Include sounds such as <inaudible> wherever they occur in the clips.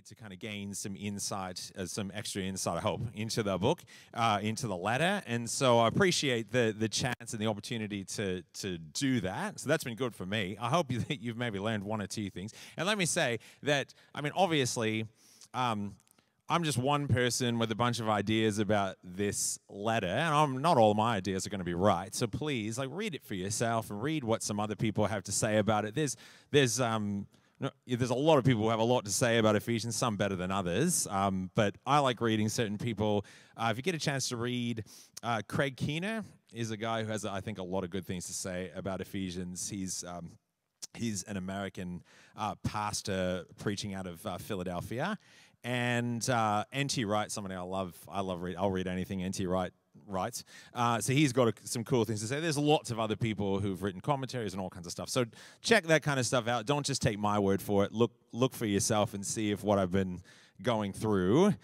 to kind of gain some insight, uh, some extra insight, I hope, into the book, uh, into the letter. And so I appreciate the the chance and the opportunity to to do that. So that's been good for me. I hope you, <laughs> you've maybe learned one or two things. And let me say that, I mean, obviously, um, I'm just one person with a bunch of ideas about this letter, and I'm not all my ideas are going to be right. So please, like, read it for yourself and read what some other people have to say about it. There's, there's, um, there's a lot of people who have a lot to say about Ephesians, some better than others. Um, but I like reading certain people. Uh, if you get a chance to read, uh, Craig Keener is a guy who has, I think, a lot of good things to say about Ephesians. He's um, he's an American uh, pastor preaching out of uh, Philadelphia, and uh, N.T. Wright, somebody I love. I love read. I'll read anything N.T. Wright writes. Uh, so he's got a, some cool things to say. There's lots of other people who've written commentaries and all kinds of stuff. So check that kind of stuff out. Don't just take my word for it. Look look for yourself and see if what I've been going through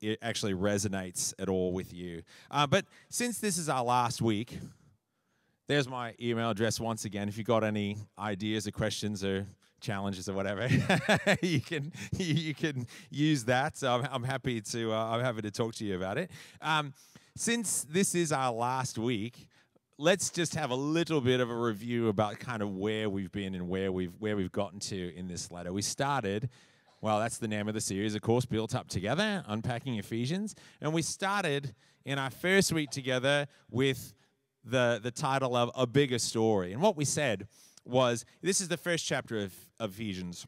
it actually resonates at all with you. Uh, but since this is our last week, there's my email address once again. If you've got any ideas or questions or challenges or whatever, <laughs> you can <laughs> you can use that. So I'm, I'm happy to uh, I'm happy to talk to you about it. Um, since this is our last week, let's just have a little bit of a review about kind of where we've been and where we've where we've gotten to in this letter. We started. Well, that's the name of the series, of course, Built Up Together, Unpacking Ephesians. And we started in our first week together with the, the title of A Bigger Story. And what we said was this is the first chapter of, Ephesians.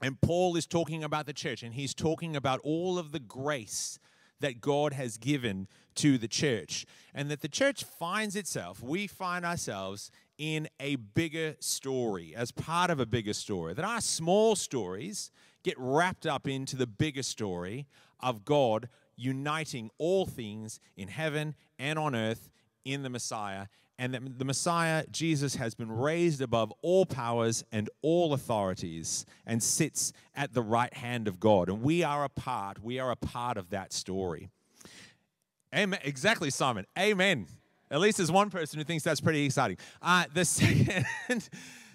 And Paul is talking about the church, and he's talking about all of the grace that God has given to the church. And that the church finds itself, we find ourselves in a bigger story, as part of a bigger story. That our small stories get wrapped up into the bigger story of God uniting all things in heaven and on earth in the Messiah and that the Messiah, Jesus, has been raised above all powers and all authorities and sits at the right hand of God. And we are a part, we are a part of that story. Amen. Exactly, Simon. Amen. At least there's one person who thinks that's pretty exciting. Uh, the <laughs> second.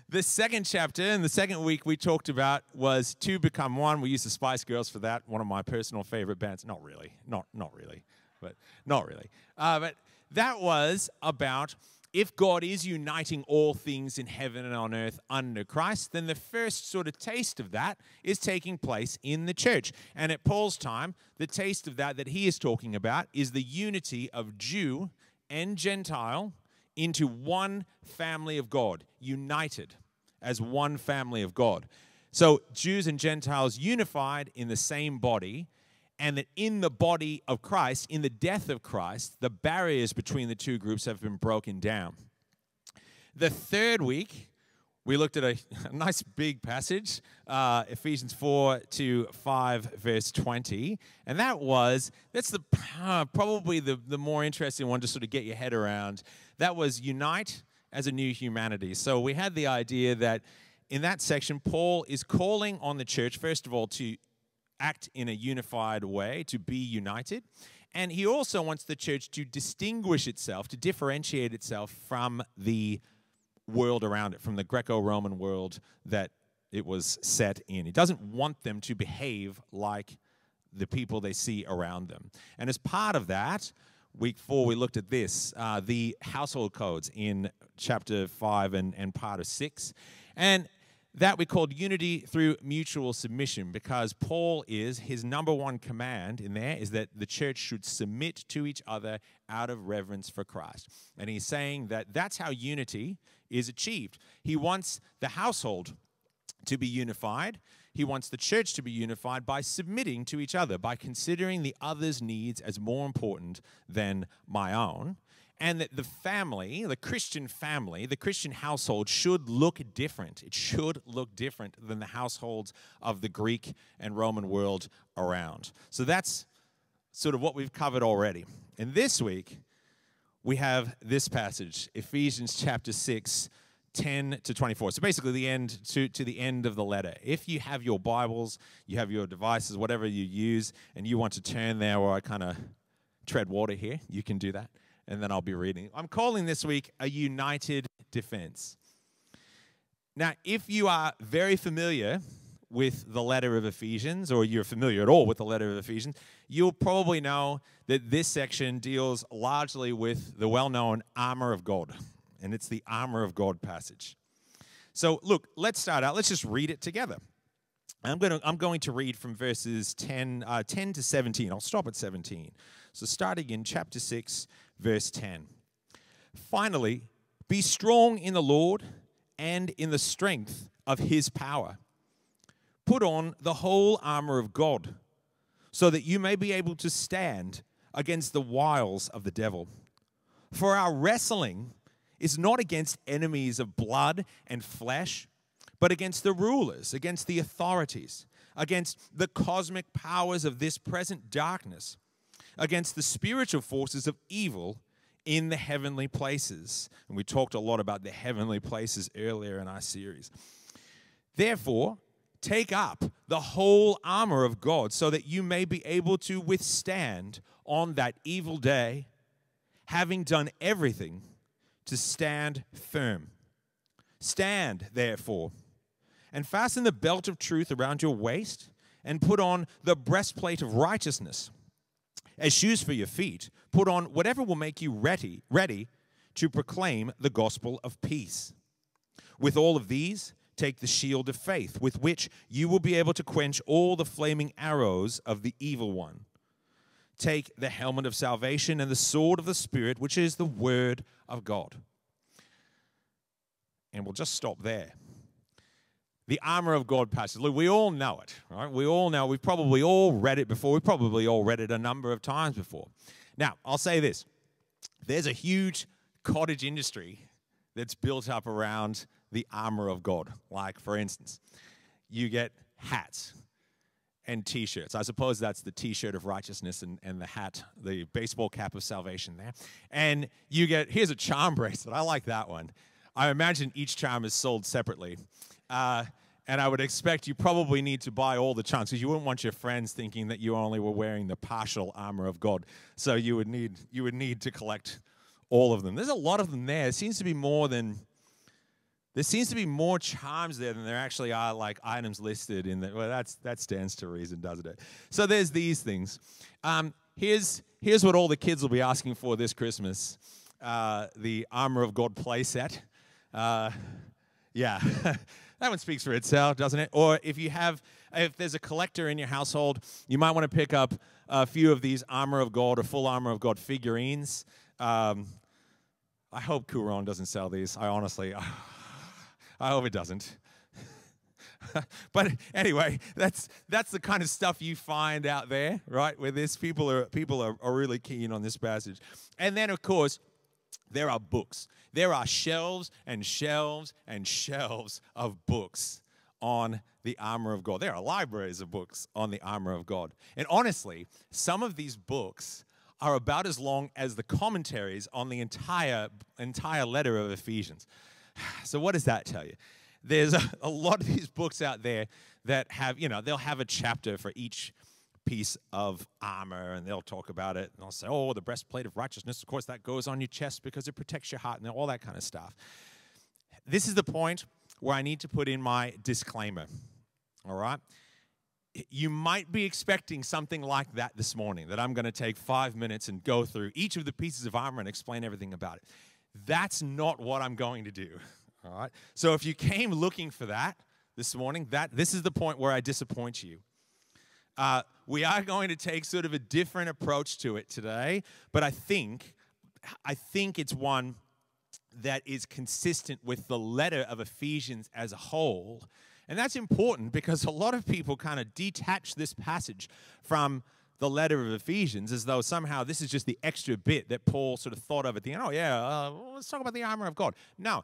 the second chapter and the second week we talked about was two become one. We used the Spice Girls for that. One of my personal favorite bands. Not really, not not really, but not really. Uh, but that was about if God is uniting all things in heaven and on earth under Christ, then the first sort of taste of that is taking place in the church. And at Paul's time, the taste of that that he is talking about is the unity of Jew and Gentile into one family of God, united as one family of God. So Jews and Gentiles unified in the same body and that in the body of Christ, in the death of Christ, the barriers between the two groups have been broken down. The third week, we looked at a, <laughs> a nice big passage, uh, Ephesians 4 to 5, verse 20. And that was, that's the uh, probably the, the more interesting one to sort of get your head around. That was unite as a new humanity. So we had the idea that in that section, Paul is calling on the church, first of all, to act in a unified way, to be united. And he also wants the church to distinguish itself, to differentiate itself from the world around it, from the Greco Roman world that it was set in. He doesn't want them to behave like the people they see around them. And as part of that, week four, we looked at this uh, the household codes in chapter five and, and part of six. And that we called unity through mutual submission because Paul is, his number one command in there is that the church should submit to each other out of reverence for Christ. And he's saying that that's how unity is achieved. He wants the household to be unified. He wants the church to be unified by submitting to each other, by considering the other's needs as more important than my own and that the family, the Christian family, the Christian household should look different. It should look different than the households of the Greek and Roman world around. So that's sort of what we've covered already. And this week, we have this passage, Ephesians chapter 6, 10 to 24. So basically the end to, to the end of the letter. If you have your Bibles, you have your devices, whatever you use, and you want to turn there or I kind of tread water here, you can do that and then I'll be reading. I'm calling this week a united defense. Now, if you are very familiar with the letter of Ephesians, or you're familiar at all with the letter of Ephesians, you'll probably know that this section deals largely with the well known armor of God. And it's the armor of God passage. So, look, let's start out. Let's just read it together. I'm going to, I'm going to read from verses 10, uh, 10 to 17. I'll stop at 17. So, starting in chapter 6, verse 10. Finally, be strong in the Lord and in the strength of his power. Put on the whole armor of God so that you may be able to stand against the wiles of the devil. For our wrestling is not against enemies of blood and flesh, but against the rulers, against the authorities, against the cosmic powers of this present darkness, against the spiritual forces of evil in the heavenly places. And we talked a lot about the heavenly places earlier in our series. Therefore, take up the whole armor of God so that you may be able to withstand on that evil day, having done everything to stand firm. Stand, therefore, and fasten the belt of truth around your waist, and put on the breastplate of righteousness as shoes for your feet, put on whatever will make you ready, ready to proclaim the gospel of peace. With all of these, take the shield of faith, with which you will be able to quench all the flaming arrows of the evil one. Take the helmet of salvation and the sword of the Spirit, which is the word of God. And we'll just stop there the armor of God passage. Look, we all know it, right? We all know. We've probably all read it before. We've probably all read it a number of times before. Now, I'll say this there's a huge cottage industry that's built up around the armor of God. Like, for instance, you get hats and t shirts. I suppose that's the t shirt of righteousness and, and the hat, the baseball cap of salvation there. And you get, here's a charm bracelet. I like that one. I imagine each charm is sold separately. Uh, and I would expect you probably need to buy all the chunks because you wouldn't want your friends thinking that you only were wearing the partial armor of God. So you would need you would need to collect all of them. There's a lot of them there. It seems to be more than there seems to be more charms there than there actually are like items listed in the well that's that stands to reason, doesn't it? So there's these things. Um, here's here's what all the kids will be asking for this Christmas: uh, the armor of God playset. Uh, yeah. <laughs> that one speaks for itself, doesn't it? Or if you have, if there's a collector in your household, you might want to pick up a few of these armor of gold or full armor of gold figurines. Um, I hope Koorong doesn't sell these. I honestly, <sighs> I hope it doesn't. <laughs> but anyway, that's that's the kind of stuff you find out there, right? Where this people are people are, are really keen on this passage, and then of course there are books. There are shelves and shelves and shelves of books on the armor of God. There are libraries of books on the armor of God. And honestly, some of these books are about as long as the commentaries on the entire entire letter of Ephesians. <sighs> So what does that tell you? There's a, <laughs> a lot of these books out there that have, you know, they'll have a chapter for each piece of armor and they'll talk about it and they'll say, oh, the breastplate of righteousness, of course, that goes on your chest because it protects your heart and all that kind of stuff. This is the point where I need to put in my disclaimer. All right? You might be expecting something like that this morning, that I'm going to take five minutes and go through each of the pieces of armor and explain everything about it. That's not what I'm going to do. <laughs> All right? So if you came looking for that this morning, that this is the point where I disappoint you. Uh, we are going to take sort of a different approach to it today, but I think, I think it's one that is consistent with the letter of Ephesians as a whole. And that's important because a lot of people kind of detach this passage from the letter of Ephesians as though somehow this is just the extra bit that Paul sort of thought of at the end. Oh, yeah, uh, let's talk about the armor of God. No,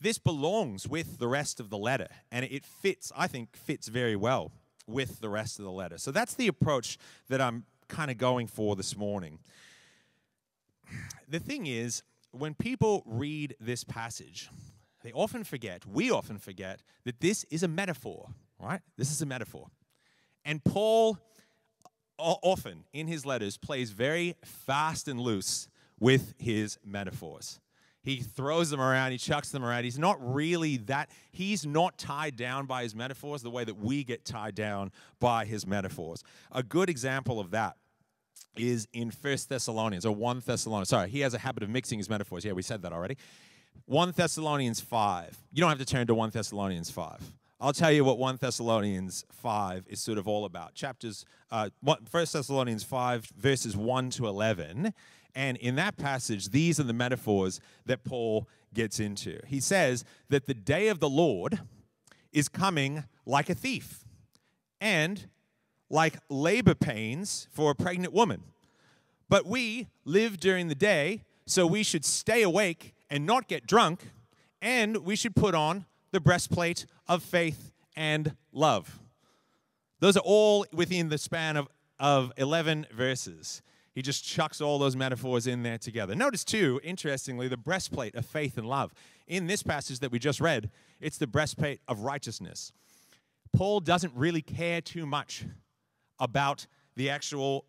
this belongs with the rest of the letter, and it fits, I think, fits very well with the rest of the letter. So that's the approach that I'm kind of going for this morning. The thing is, when people read this passage, they often forget, we often forget, that this is a metaphor, right? This is a metaphor. And Paul often in his letters plays very fast and loose with his metaphors. He throws them around, he chucks them around. He's not really that, he's not tied down by his metaphors the way that we get tied down by his metaphors. A good example of that is in First Thessalonians or 1 Thessalonians. Sorry, he has a habit of mixing his metaphors. Yeah, we said that already. 1 Thessalonians 5. You don't have to turn to 1 Thessalonians 5. I'll tell you what 1 Thessalonians 5 is sort of all about. Chapters, uh, 1 Thessalonians 5, verses 1 to 11. And in that passage, these are the metaphors that Paul gets into. He says that the day of the Lord is coming like a thief and like labor pains for a pregnant woman. But we live during the day, so we should stay awake and not get drunk, and we should put on the breastplate of faith and love. Those are all within the span of, of 11 verses. He just chucks all those metaphors in there together. Notice, too, interestingly, the breastplate of faith and love. In this passage that we just read, it's the breastplate of righteousness. Paul doesn't really care too much about the actual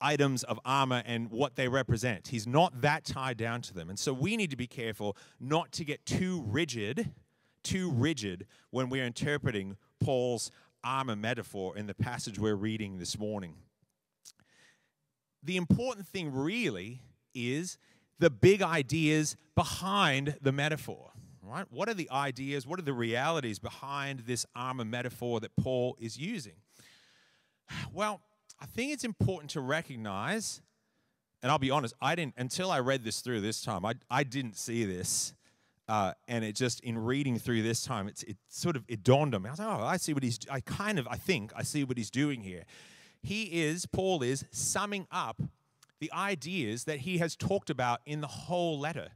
items of armor and what they represent. He's not that tied down to them. And so we need to be careful not to get too rigid, too rigid when we're interpreting Paul's armor metaphor in the passage we're reading this morning. The important thing really is the big ideas behind the metaphor. Right? What are the ideas? What are the realities behind this armor metaphor that Paul is using? Well, I think it's important to recognize, and I'll be honest, I didn't, until I read this through this time, I, I didn't see this. Uh, and it just, in reading through this time, it's, it sort of, it dawned on me. I was like, oh, I see what he's, I kind of, I think, I see what he's doing here. He is, Paul is, summing up the ideas that he has talked about in the whole letter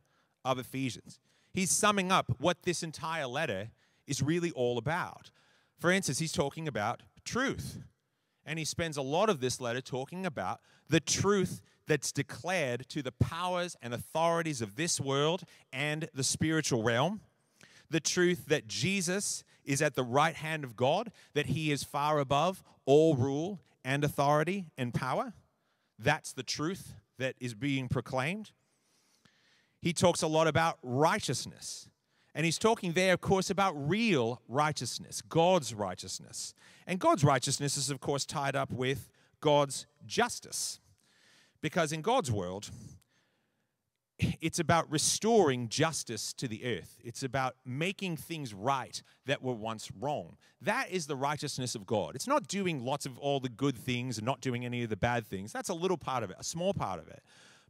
of Ephesians. He's summing up what this entire letter is really all about. For instance, he's talking about truth. And he spends a lot of this letter talking about the truth that's declared to the powers and authorities of this world and the spiritual realm. The truth that Jesus is at the right hand of God, that he is far above all rule and authority and power. That's the truth that is being proclaimed. He talks a lot about righteousness. And he's talking there, of course, about real righteousness, God's righteousness. And God's righteousness is, of course, tied up with God's justice. Because in God's world, it's about restoring justice to the earth. It's about making things right that were once wrong. That is the righteousness of God. It's not doing lots of all the good things and not doing any of the bad things. That's a little part of it, a small part of it.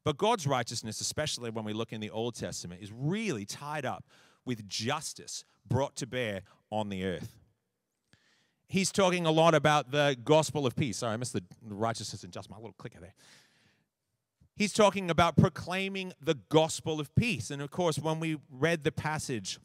But God's righteousness, especially when we look in the Old Testament, is really tied up with justice brought to bear on the earth. He's talking a lot about the gospel of peace. Sorry, I missed the righteousness and justice, my little clicker there. He's talking about proclaiming the gospel of peace. And of course, when we read the passage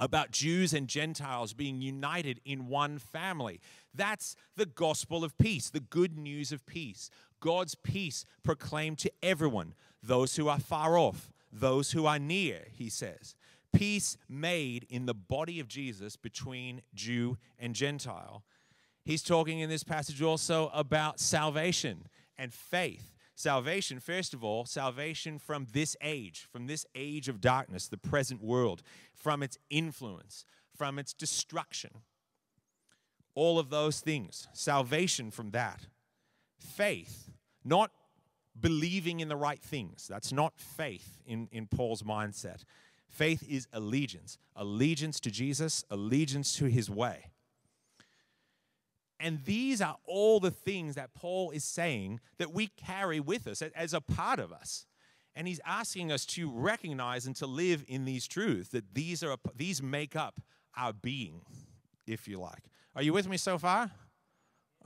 about Jews and Gentiles being united in one family, that's the gospel of peace, the good news of peace. God's peace proclaimed to everyone, those who are far off, those who are near, he says peace made in the body of Jesus between Jew and Gentile. He's talking in this passage also about salvation and faith. Salvation, first of all, salvation from this age, from this age of darkness, the present world, from its influence, from its destruction. All of those things. Salvation from that. Faith, not believing in the right things. That's not faith in, in Paul's mindset. Faith is allegiance allegiance to Jesus, allegiance to his way. And these are all the things that Paul is saying that we carry with us as a part of us. And he's asking us to recognize and to live in these truths that these are these make up our being, if you like. Are you with me so far?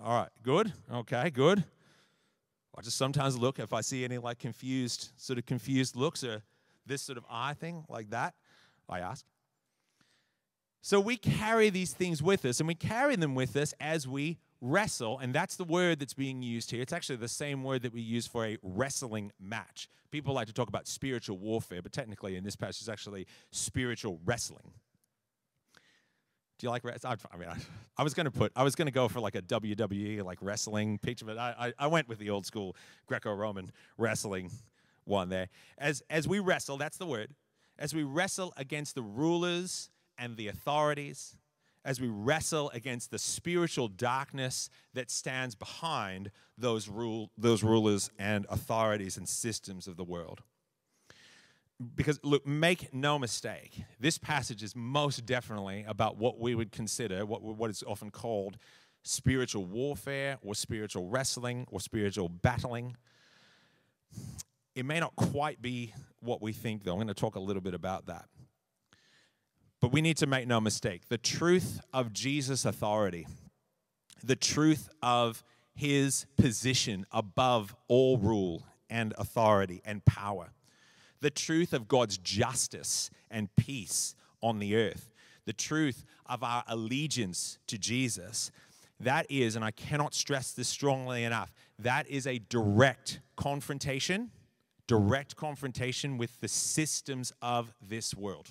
All right, good. Okay, good. I just sometimes look if I see any like confused, sort of confused looks or this sort of eye thing like that? I ask. So we carry these things with us, and we carry them with us as we wrestle, and that's the word that's being used here. It's actually the same word that we use for a wrestling match. People like to talk about spiritual warfare, but technically in this passage, it's actually spiritual wrestling. Do you like wrestling? I mean, I, I was going to put, I was going to go for like a WWE like wrestling picture, but I, I, I went with the old school Greco-Roman wrestling one there. As, as we wrestle, that's the word. as we wrestle against the rulers and the authorities, as we wrestle against the spiritual darkness that stands behind those, rule, those rulers and authorities and systems of the world. Because, look, make no mistake, this passage is most definitely about what we would consider, what, what is often called spiritual warfare or spiritual wrestling or spiritual battling. It may not quite be what we think, though. I'm going to talk a little bit about that. But we need to make no mistake the truth of Jesus' authority, the truth of his position above all rule and authority and power, the truth of God's justice and peace on the earth, the truth of our allegiance to Jesus. That is, and I cannot stress this strongly enough, that is a direct confrontation, direct confrontation with the systems of this world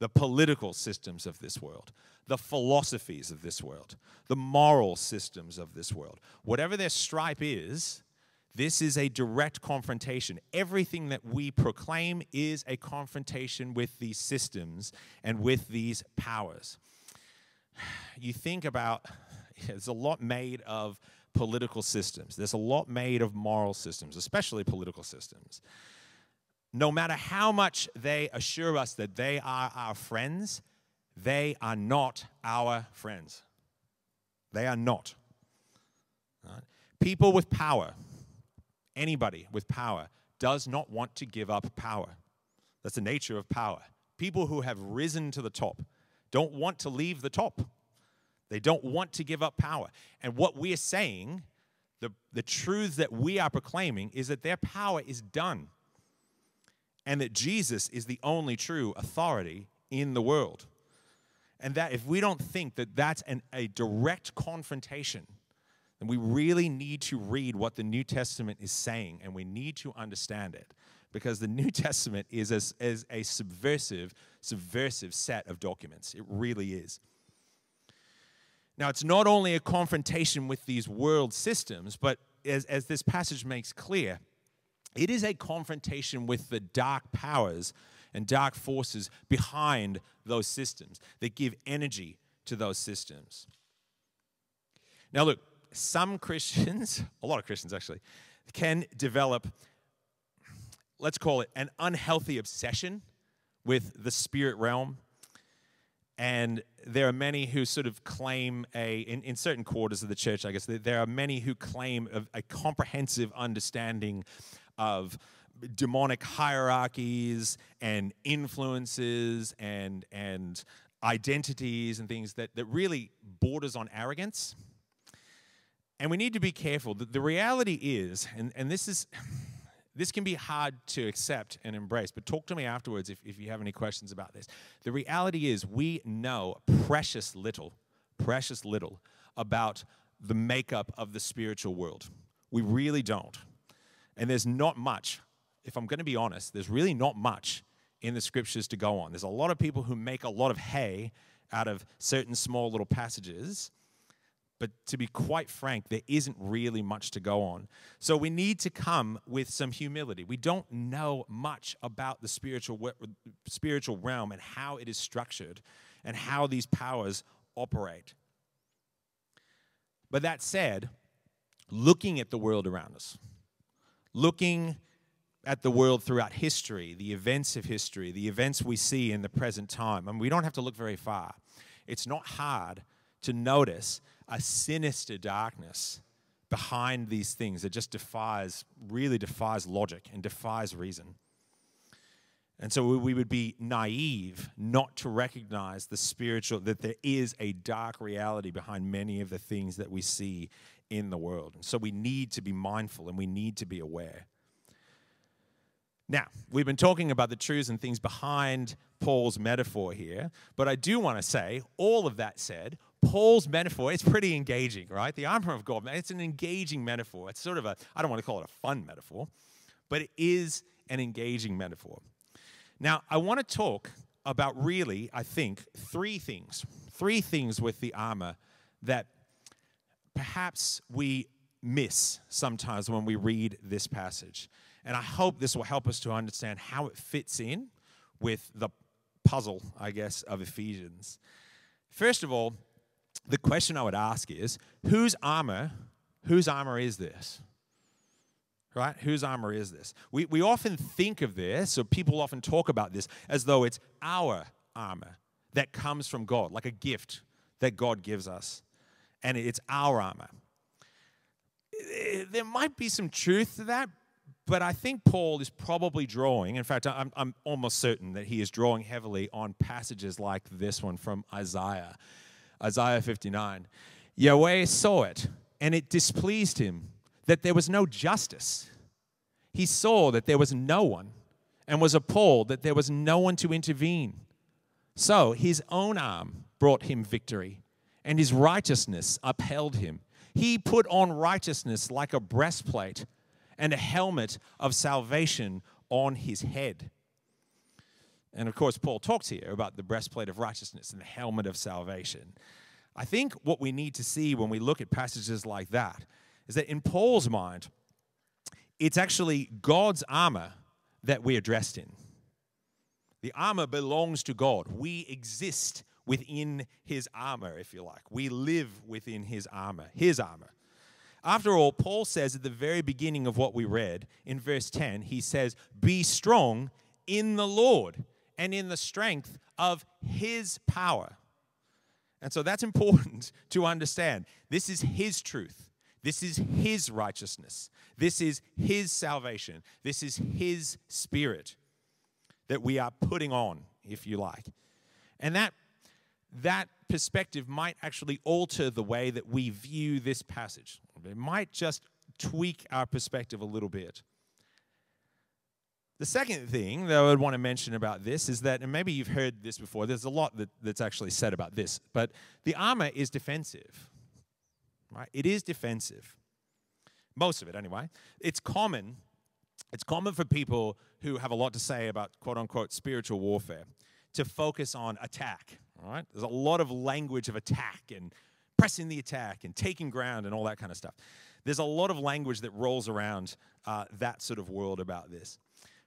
the political systems of this world, the philosophies of this world, the moral systems of this world. Whatever their stripe is, this is a direct confrontation. Everything that we proclaim is a confrontation with these systems and with these powers. <sighs> You think about, there's a lot made of political systems, there's a lot made of moral systems, especially political systems no matter how much they assure us that they are our friends, they are not our friends. They are not. Right? People with power, anybody with power, does not want to give up power. That's the nature of power. People who have risen to the top don't want to leave the top. They don't want to give up power. And what we are saying, the, the truth that we are proclaiming, is that their power is done and that Jesus is the only true authority in the world. And that if we don't think that that's an, a direct confrontation, then we really need to read what the New Testament is saying and we need to understand it. Because the <laughs> New Testament is, a, is a subversive, subversive set of documents. It really is. Now, it's not only a confrontation with these world systems, but as, as this passage makes clear, it is a confrontation with the dark powers and dark forces behind those systems that give energy to those systems. Now, look, some Christians, <laughs> a lot of Christians actually, can develop, let's call it an unhealthy obsession with the spirit realm. And there are many who sort of claim a, in, in certain quarters of the church, I guess, there are many who claim a, a comprehensive understanding of demonic hierarchies and influences and and identities and things that, that really borders on arrogance. And we need to be careful. The, the reality is, and, and this is <sighs> this can be hard to accept and embrace, but talk to me afterwards if, if you have any questions about this. The reality is we know precious little, precious little about the makeup of the spiritual world. We really don't. And there's not much, if I'm going to be honest, there's really not much in the scriptures to go on. There's a lot of people who make a lot of hay out of certain small little passages. But to be quite frank, there isn't really much to go on. So we need to come with some humility. We don't know much about the spiritual, spiritual realm and how it is structured and how these powers operate. But that said, looking at the world around us, looking at the world throughout history, the events of history, the events we see in the present time. and we don't have to look very far. It's not hard to notice a sinister darkness behind these things that just defies, really defies logic and defies reason. And so we would be naive not to recognize the spiritual, that there is a dark reality behind many of the things that we see in the world. And so we need to be mindful and we need to be aware. Now, we've been talking about the truths and things behind Paul's metaphor here, but I do want to say, all of that said, Paul's metaphor, it's pretty engaging, right? The armor of God, it's an engaging metaphor. It's sort of a, I don't want to call it a fun metaphor, but it is an engaging metaphor. Now, I want to talk about really, I think, three things. Three things with the armor that perhaps we miss sometimes when we read this passage. And I hope this will help us to understand how it fits in with the puzzle, I guess, of Ephesians. First of all, the question I would ask is whose armor, whose armor is this? Right? Whose armor is this? We, we often think of this, or people often talk about this, as though it's our armor that comes from God, like a gift that God gives us. And it's our armor. Eh, there might be some truth to that, but I think Paul is probably drawing, in fact, I'm, I'm almost certain that he is drawing heavily on passages like this one from Isaiah, Isaiah 59. Yahweh saw it, and it displeased him that there was no justice. He saw that there was no one and was appalled that there was no one to intervene. So his own arm brought him victory, and his righteousness upheld him. He put on righteousness like a breastplate and a helmet of salvation on his head. And of course, Paul talks here about the breastplate of righteousness and the helmet of salvation. I think what we need to see when we look at passages like that is that in Paul's mind, it's actually God's armor that we are dressed in. The armor belongs to God. We exist within his armor, if you like. We live within his armor, his armor. After all, Paul says at the very beginning of what we read in verse 10, he says, Be strong in the Lord and in the strength of his power. And so that's <laughs> important to understand. This is his truth. This is his righteousness. This is his salvation. This is his spirit that we are putting on, if you like. And that that perspective might actually alter the way that we view this passage. It might just tweak our perspective a little bit. The second thing that I would want to mention about this is that, and maybe you've heard this before, there's a lot that, that's actually said about this, but the armor is defensive. Right? It is defensive. Most of it, anyway. It's common. It's common for people who have a lot to say about quote unquote spiritual warfare to focus on attack. All right? There's a lot of language of attack and pressing the attack and taking ground and all that kind of stuff. There's a lot of language that rolls around uh, that sort of world about this.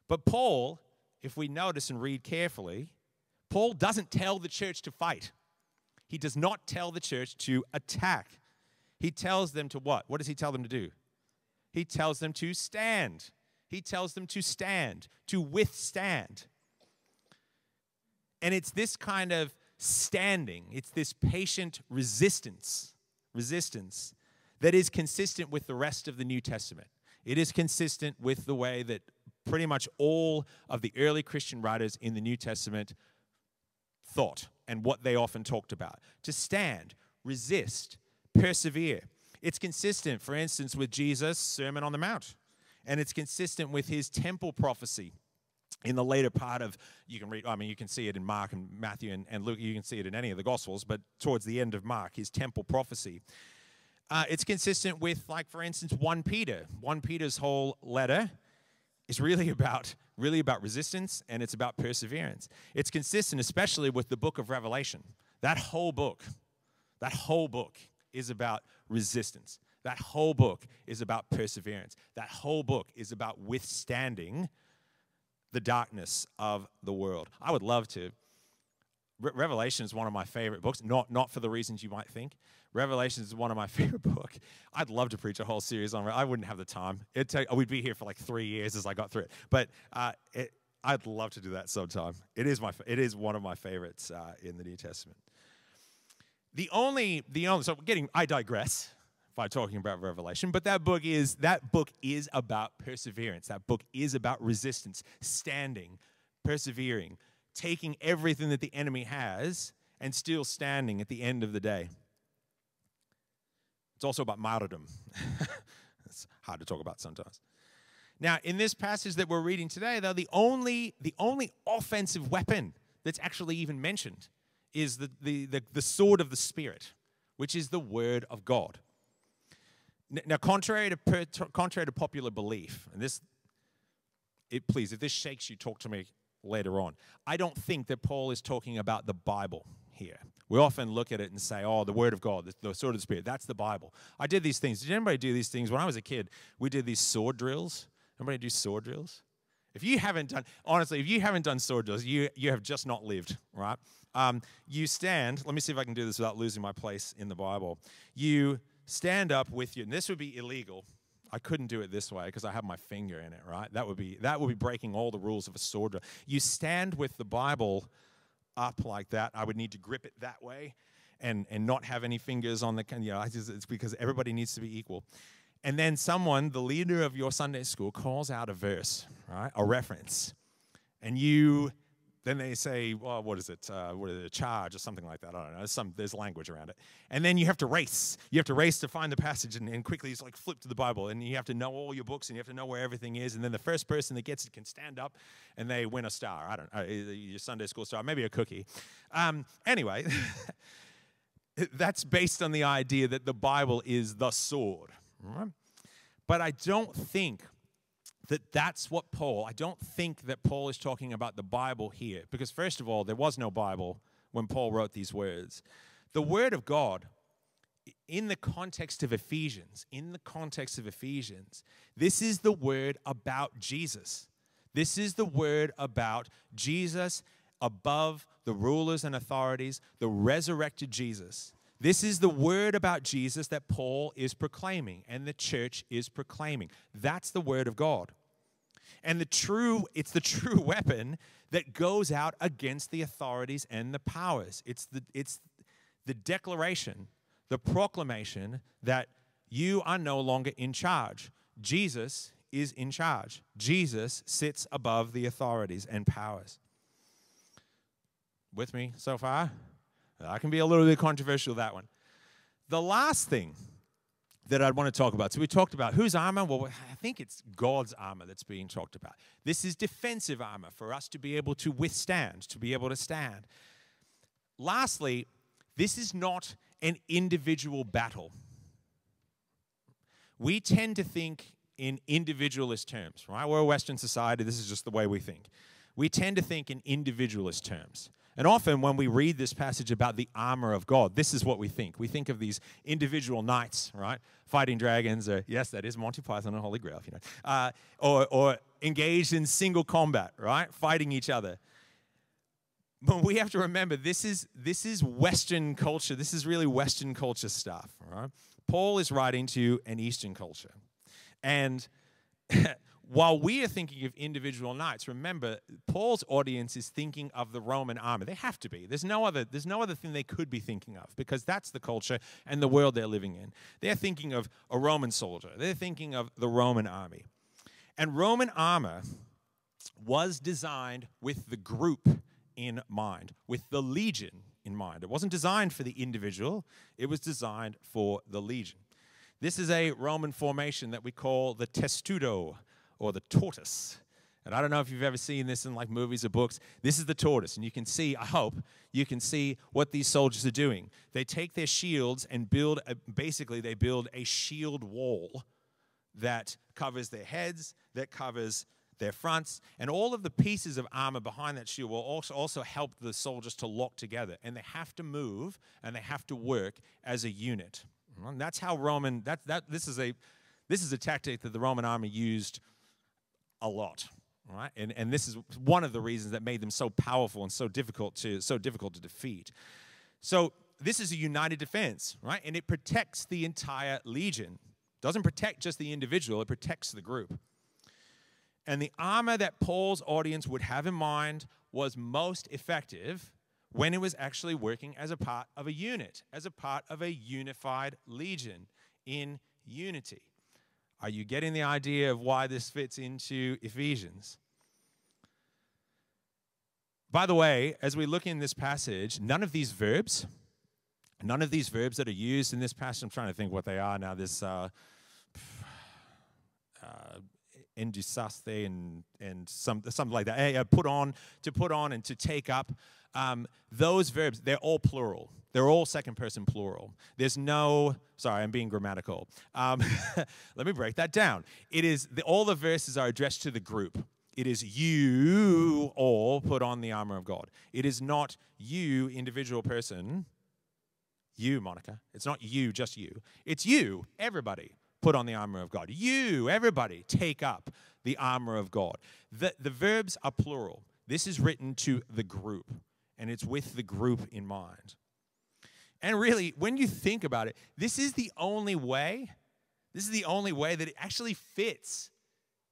But Paul, if we notice and read carefully, Paul doesn't tell the church to fight. He does not tell the church to attack. He tells them to what? What does he tell them to do? He tells them to stand. He tells them to stand, to withstand. And it's this kind of standing, it's this patient resistance, resistance that is consistent with the rest of the New Testament. It is consistent with the way that pretty much all of the early Christian writers in the New Testament thought and what they often talked about. To stand, resist, persevere. It's consistent, for instance, with Jesus' Sermon on the Mount, and it's consistent with his temple prophecy in the later part of you can read i mean you can see it in mark and matthew and, and luke you can see it in any of the gospels but towards the end of mark his temple prophecy uh, it's consistent with like for instance 1 peter. 1 peter's whole letter is really about really about resistance and it's about perseverance. It's consistent especially with the book of revelation. That whole book that whole book is about resistance. That whole book is about perseverance. That whole book is about withstanding the darkness of the world. I would love to. Re- Revelation is one of my favorite books, not, not for the reasons you might think. Revelation is one of my <laughs> favorite books. I'd love to preach a whole series on it. I wouldn't have the time. It'd take, we'd be here for like three years as I got through it. But uh, it, I'd love to do that sometime. It is, my, it is one of my favorites uh, in the New Testament. The only, the only, so getting, I digress by talking about revelation but that book is that book is about perseverance. That book is about resistance standing persevering taking everything that the enemy has and still standing at the end of the day. It's also about martyrdom. <laughs> It's hard to talk about sometimes. Now in this passage that we're reading today though the only the only offensive weapon that's actually even mentioned is the, the, the, the sword of the spirit which is the word of god now, contrary to, contrary to popular belief, and this, it, please, if this shakes you, talk to me later on. I don't think that Paul is talking about the Bible here. We often look at it and say, oh, the Word of God, the, the sword of the Spirit, that's the Bible. I did these things. Did anybody do these things? When I was a kid, we did these sword drills. Anybody do sword drills? If you haven't done, honestly, if you haven't done sword drills, you, you have just not lived, right? Um, you stand, let me see if I can do this without losing my place in the Bible. You stand up with you, and this would be illegal. I couldn't do it this way because I have my finger in it, right? That would be that would be breaking all the rules of a sword. You stand with the Bible up like that. I would need to grip it that way and and not have any fingers on the you know, it's because everybody needs to be equal. And then someone, the leader of your Sunday school, calls out a verse, right? A reference. And you, then they say, well, what is it? Uh, what is it? A charge or something like that. I don't know. There's, some, there's language around it. And then you have to race. You have to race to find the passage and, and quickly just like flip to the Bible. And you have to know all your books and you have to know where everything is. And then the first person that gets it can stand up and they win a star. I don't know. Your Sunday school star, maybe a cookie. Um, anyway, <laughs> that's based on the idea that the Bible is the sword Right? But I don't think that that's what Paul, I don't think that Paul is talking about the Bible here. Because, first of all, there was no Bible when Paul wrote these words. The Word of God, in the context of Ephesians, in the context of Ephesians, this is the word about Jesus. This is the word about Jesus above the rulers and authorities, the resurrected Jesus. This is the word about Jesus that Paul is proclaiming and the church is proclaiming. That's the word of God. And the true it's the true <laughs> weapon that goes out against the authorities and the powers. It's the it's the declaration, the proclamation that you are no longer in charge. Jesus is in charge. Jesus sits above the authorities and powers. With me so far? That can be a little bit controversial, with that one. The last thing that I'd want to talk about. So we talked about whose armor? Well, I think it's God's armor that's being talked about. This is defensive armor for us to be able to withstand, to be able to stand. Lastly, this is not an individual battle. We tend to think in individualist terms, right? We're a Western society, this is just the way we think. We tend to think in individualist terms. And often when we read this passage about the armor of God, this is what we think. We think of these individual knights, right? Fighting dragons, or yes, that is Monty Python and Holy Grail, you know, uh, or, or engaged in single combat, right? Fighting each other. But we have to remember this is this is Western culture. This is really Western culture stuff, right? Paul is writing to an Eastern culture. And <laughs> while we are thinking of individual knights, remember Paul's audience is thinking of the Roman army. They have to be. There's no other. There's no other thing they could be thinking of because that's the culture and the world they're living in. They're thinking of a Roman soldier. They're thinking of the Roman army, and Roman armor was designed with the group in mind, with the legion in mind. It wasn't designed for the individual. It was designed for the legion. This is a Roman formation that we call the testudo or the tortoise. And I don't know if you've ever seen this in like movies or books. This is the tortoise, and you can see, I hope, you can see what these soldiers are doing. They take their shields and build, a, basically, they build a shield wall that covers their heads, that covers their fronts, and all of the pieces of armor behind that shield will also, also help the soldiers to lock together. And they have to move and they have to work as a unit. And that's how Roman, that, that, this, is a, this is a tactic that the Roman army used a lot right? And and this is one of the reasons that made them so powerful and so difficult to so difficult to defeat. So this is a united defense right? And it protects the entire legion. Doesn't protect just the individual it protects the group. And the armor that paul's audience would have in mind was most effective when it was actually working as a part of a unit as a part of a unified legion in unity are you getting the idea of why this fits into Ephesians? By the way, as we look in this passage, none of these verbs, none of these verbs that are used in this passage, I'm trying to think what they are now. This uh, <sighs> uh, endusaste and and some something like that. Uh, put on, to put on, and to take up. Um, those verbs, they're all plural. They're all second person plural. There's no, sorry, I'm being grammatical. Um, <laughs> let me break that down. It is, the, all the verses are addressed to the group. It is you all put on the armor of God. It is not you, individual person, you, Monica. It's not you, just you. It's you, everybody. put on the armor of God. You, everybody, take up the armor of God. The, the verbs are plural. This is written to the group, and it's with the group in mind. And really, when you think about it, this is the only way, this is the only way that it actually fits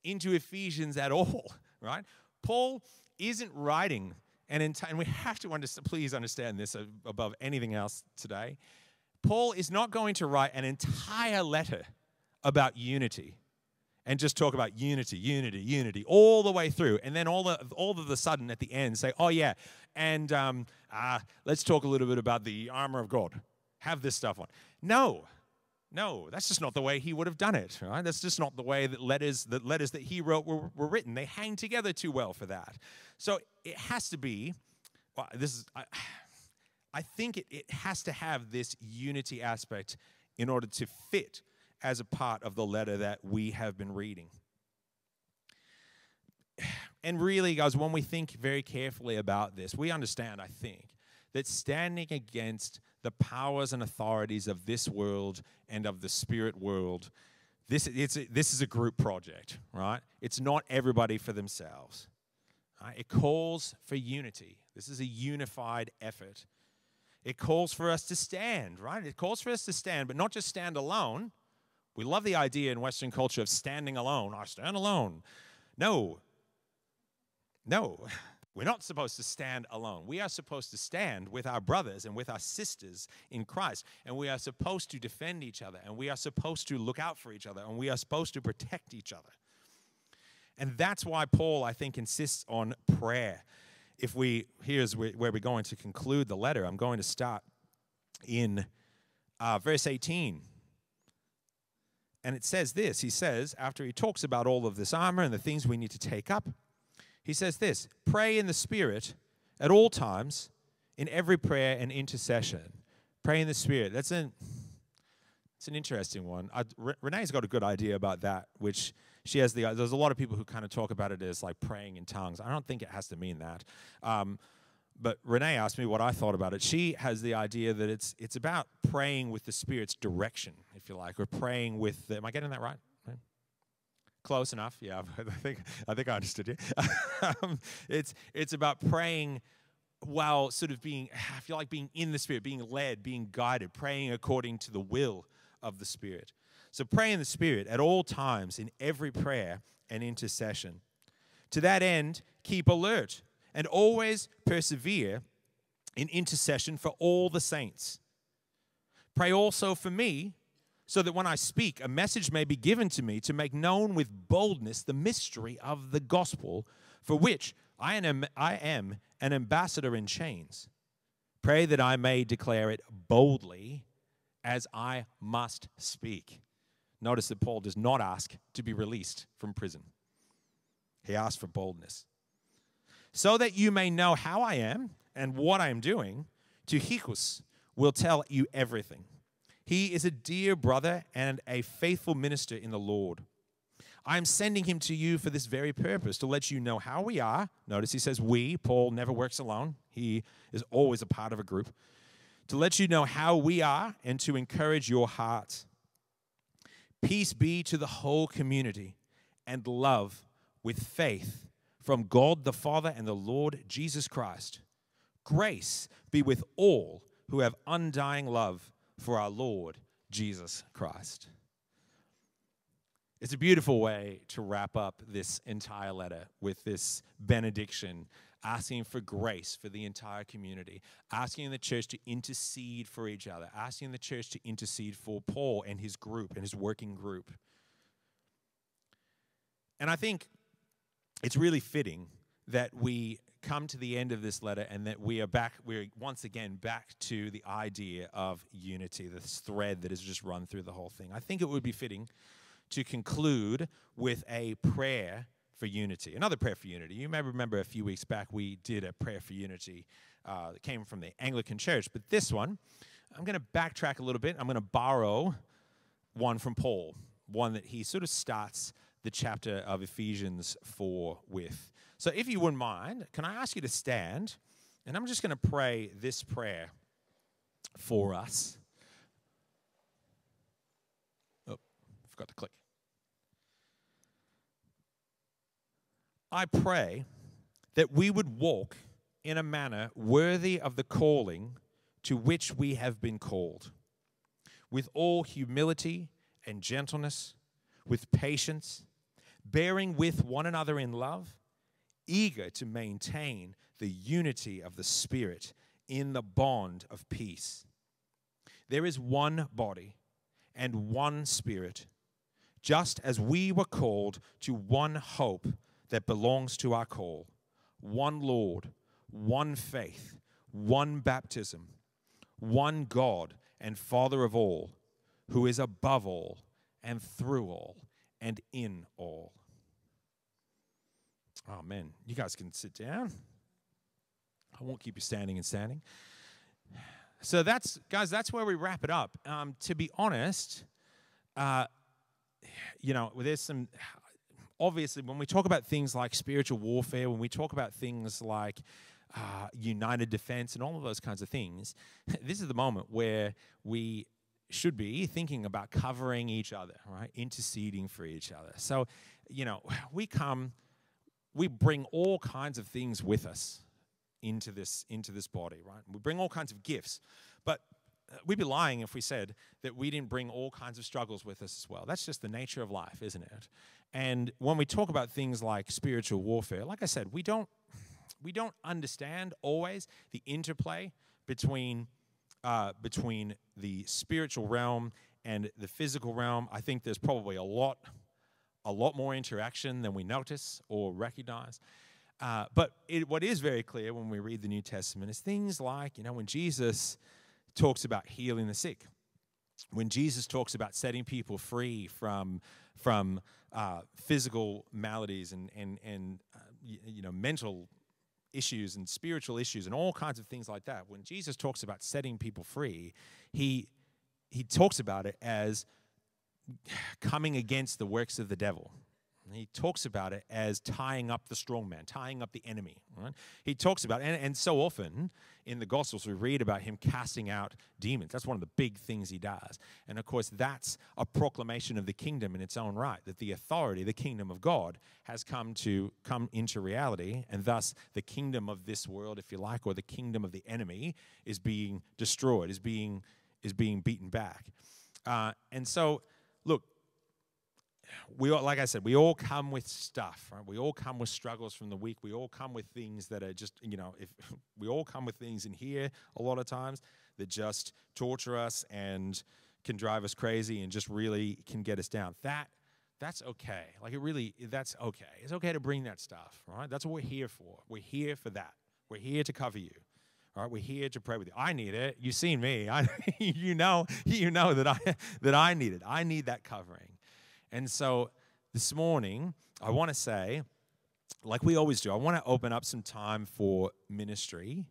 into Ephesians at all, <laughs> right? Paul isn't writing an entire, and we have to understand, please understand this above anything else today. Paul is not going to write an entire letter about unity and just talk about unity, unity, unity all the way through, and then all all of a sudden at the end say, "Oh yeah, and um, uh, let's talk a little bit about the armor of God. Have this stuff on." No, no, that's just not the way he would have done it. Right? That's just not the way that letters that letters that he wrote were, were written. They hang together too well for that. So it has to be. Well, this is. I, I think it, it has to have this unity aspect in order to fit as a part of the letter that we have been reading. And really, guys, when we think very carefully about this, we understand, I think, that standing against the powers and authorities of this world and of the spirit world, this, it's this is a group project, right? It's not everybody for themselves. Right? It calls for unity. This is a unified effort. It calls for us to stand, right? It calls for us to stand, but not just stand alone. We love the idea in Western culture of standing alone. I stand alone. No. No. <laughs> We're not supposed to stand alone. We are supposed to stand with our brothers and with our sisters in Christ. And we are supposed to defend each other. And we are supposed to look out for each other. And we are supposed to protect each other. And that's why Paul, I think, insists on prayer if we, here's where we're going to conclude the letter. I'm going to start in uh, verse 18. And it says this He says, after he talks about all of this armor and the things we need to take up, he says this pray in the Spirit at all times, in every prayer and intercession. Pray in the Spirit. That's an, it's an interesting one. I, Renee's got a good idea about that, which she has the there's a lot of people who kind of talk about it as like praying in tongues. I don't think it has to mean that. Um, but Renee asked me what I thought about it. She has the idea that it's it's about praying with the Spirit's direction, if you like, or praying with. The, am I getting that right? Close enough. Yeah, <laughs> I think I think I understood you. um, it's it's about praying while sort of being. I feel like being in the Spirit, being led, being guided, praying according to the will of the Spirit. So pray in the Spirit at all times in every prayer and intercession. To that end, keep alert and always persevere in intercession for all the saints. Pray also for me, so that when I speak, a message may be given to me to make known with boldness the mystery of the gospel, for which I am, I am an ambassador in chains. Pray that I may declare it boldly as I must speak. Notice that Paul does not ask to be released from prison, he asks for boldness. So that you may know how I am and what I am doing, Tychicus will tell you everything. He is a dear brother and a faithful minister in the Lord. I am sending him to you for this very purpose, to let you know how we are. Notice he says we. Paul never works alone, he is always a part of a group. To let you know how we are and to encourage your hearts. Peace be to the whole community and love with faith from God the Father and the Lord Jesus Christ. Grace be with all who have undying love for our Lord Jesus Christ. It's a beautiful way to wrap up this entire letter with this benediction asking for grace for the entire community, asking the church to intercede for each other, asking the church to intercede for Paul and his group and his working group. And I think it's really fitting that we come to the end of this letter and that we are back, we're once again back to the idea of unity, this thread that has just run through the whole thing. I think it would be fitting to conclude with a prayer for unity. Another prayer for unity. You may remember a few weeks back we did a prayer for unity uh, that came from the Anglican Church, but this one, I'm going to backtrack a little bit. I'm going to borrow one from Paul, one that he sort of starts the chapter of Ephesians 4 with. So, if you wouldn't mind, can I ask you to stand? And I'm just going to pray this prayer for us. Oh, forgot to click. I pray that we would walk in a manner worthy of the calling to which we have been called, with all humility and gentleness, with patience bearing with one another in love, eager to maintain the unity of the Spirit in the bond of peace. There is one body and one Spirit, just as we were called to one hope that belongs to our call, one Lord, one faith, one baptism, one God and Father of all, who is above all and through all and in all. Oh, man, you guys can sit down. I won't keep you standing and standing. So that's, guys, that's where we wrap it up. Um, to be honest, uh, you know, there's some, obviously, when we talk about things like spiritual warfare, when we talk about things like uh, united defense and all of those kinds of things, <laughs> this is the moment where we should be thinking about covering each other, right? Interceding for each other. So, you know, we come, we bring all kinds of things with us into this into this body, right? We bring all kinds of gifts, but uh, we'd be lying if we said that we didn't bring all kinds of struggles with us as well. That's just the nature of life, isn't it? And when we talk about things like spiritual warfare, like I said, we don't we don't understand always the interplay between uh, between the spiritual realm and the physical realm. I think there's probably a lot a lot more interaction than we notice or recognize. Uh, but it, what is very clear when we read the New Testament is things like, you know, when Jesus talks about healing the sick, when Jesus talks about setting people free from, from uh, physical maladies and, and, and uh, you, you know, mental issues and spiritual issues and all kinds of things like that. When Jesus talks about setting people free, he he talks about it as coming against the works of the devil. He talks about it as tying up the strong man, tying up the enemy. Right? He talks about, and, and so often in the Gospels, we read about him casting out demons. That's one of the big things he does. And of course, that's a proclamation of the kingdom in its own right, that the authority, the kingdom of God, has come to come into reality, and thus the kingdom of this world, if you like, or the kingdom of the enemy, is being destroyed, is being is being beaten back. Uh, and so, look, we all, like I said, we all come with stuff, right? We all come with struggles from the week. We all come with things that are just, you know, if <laughs> we all come with things in here a lot of times that just torture us and can drive us crazy and just really can get us down. That that's okay. Like it really that's okay. It's okay to bring that stuff, right? That's what we're here for. We're here for that. We're here to cover you. All right, we're here to pray with you. I need it. You've seen me. I, <laughs> you know, you know that I that I need it. I need that covering. And so this morning, I want to say, like we always do, I want to open up some time for ministry.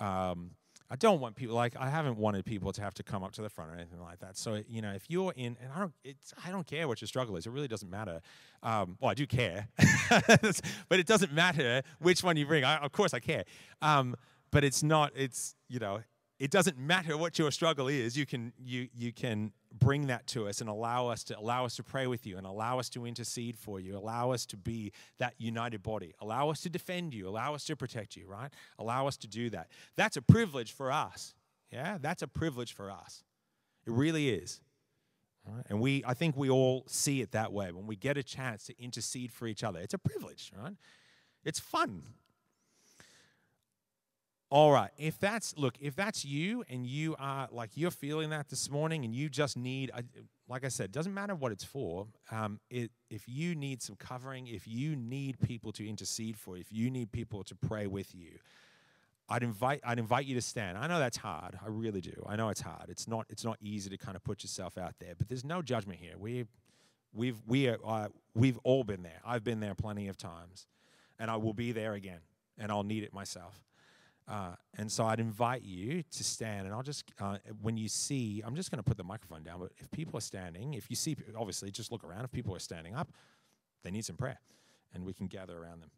Um, I don't want people like I haven't wanted people to have to come up to the front or anything like that. So you know, if you're in, and I don't, it's I don't care what your struggle is. It really doesn't matter. Um, well, I do care, <laughs> but it doesn't matter which one you bring. I, of course, I care. Um, but it's not. It's you know, it doesn't matter what your struggle is. You can you you can bring that to us and allow us to allow us to pray with you and allow us to intercede for you. Allow us to be that united body. Allow us to defend you. Allow us to protect you. Right? Allow us to do that. That's a privilege for us. Yeah, that's a privilege for us. It really is. Right? And we, I think we all see it that way. When we get a chance to intercede for each other, it's a privilege, right? It's fun. All right. If that's look, if that's you and you are like you're feeling that this morning and you just need, like I said, doesn't matter what it's for. Um, it, if you need some covering, if you need people to intercede for, if you need people to pray with you, I'd invite I'd invite you to stand. I know that's hard. I really do. I know it's hard. It's not it's not easy to kind of put yourself out there. But there's no judgment here. We we've we are, uh, we've all been there. I've been there plenty of times, and I will be there again, and I'll need it myself. Uh, and so I'd invite you to stand, and I'll just, uh, when you see, I'm just going to put the microphone down, but if people are standing, if you see, obviously, just look around. If people are standing up, they need some prayer, and we can gather around them.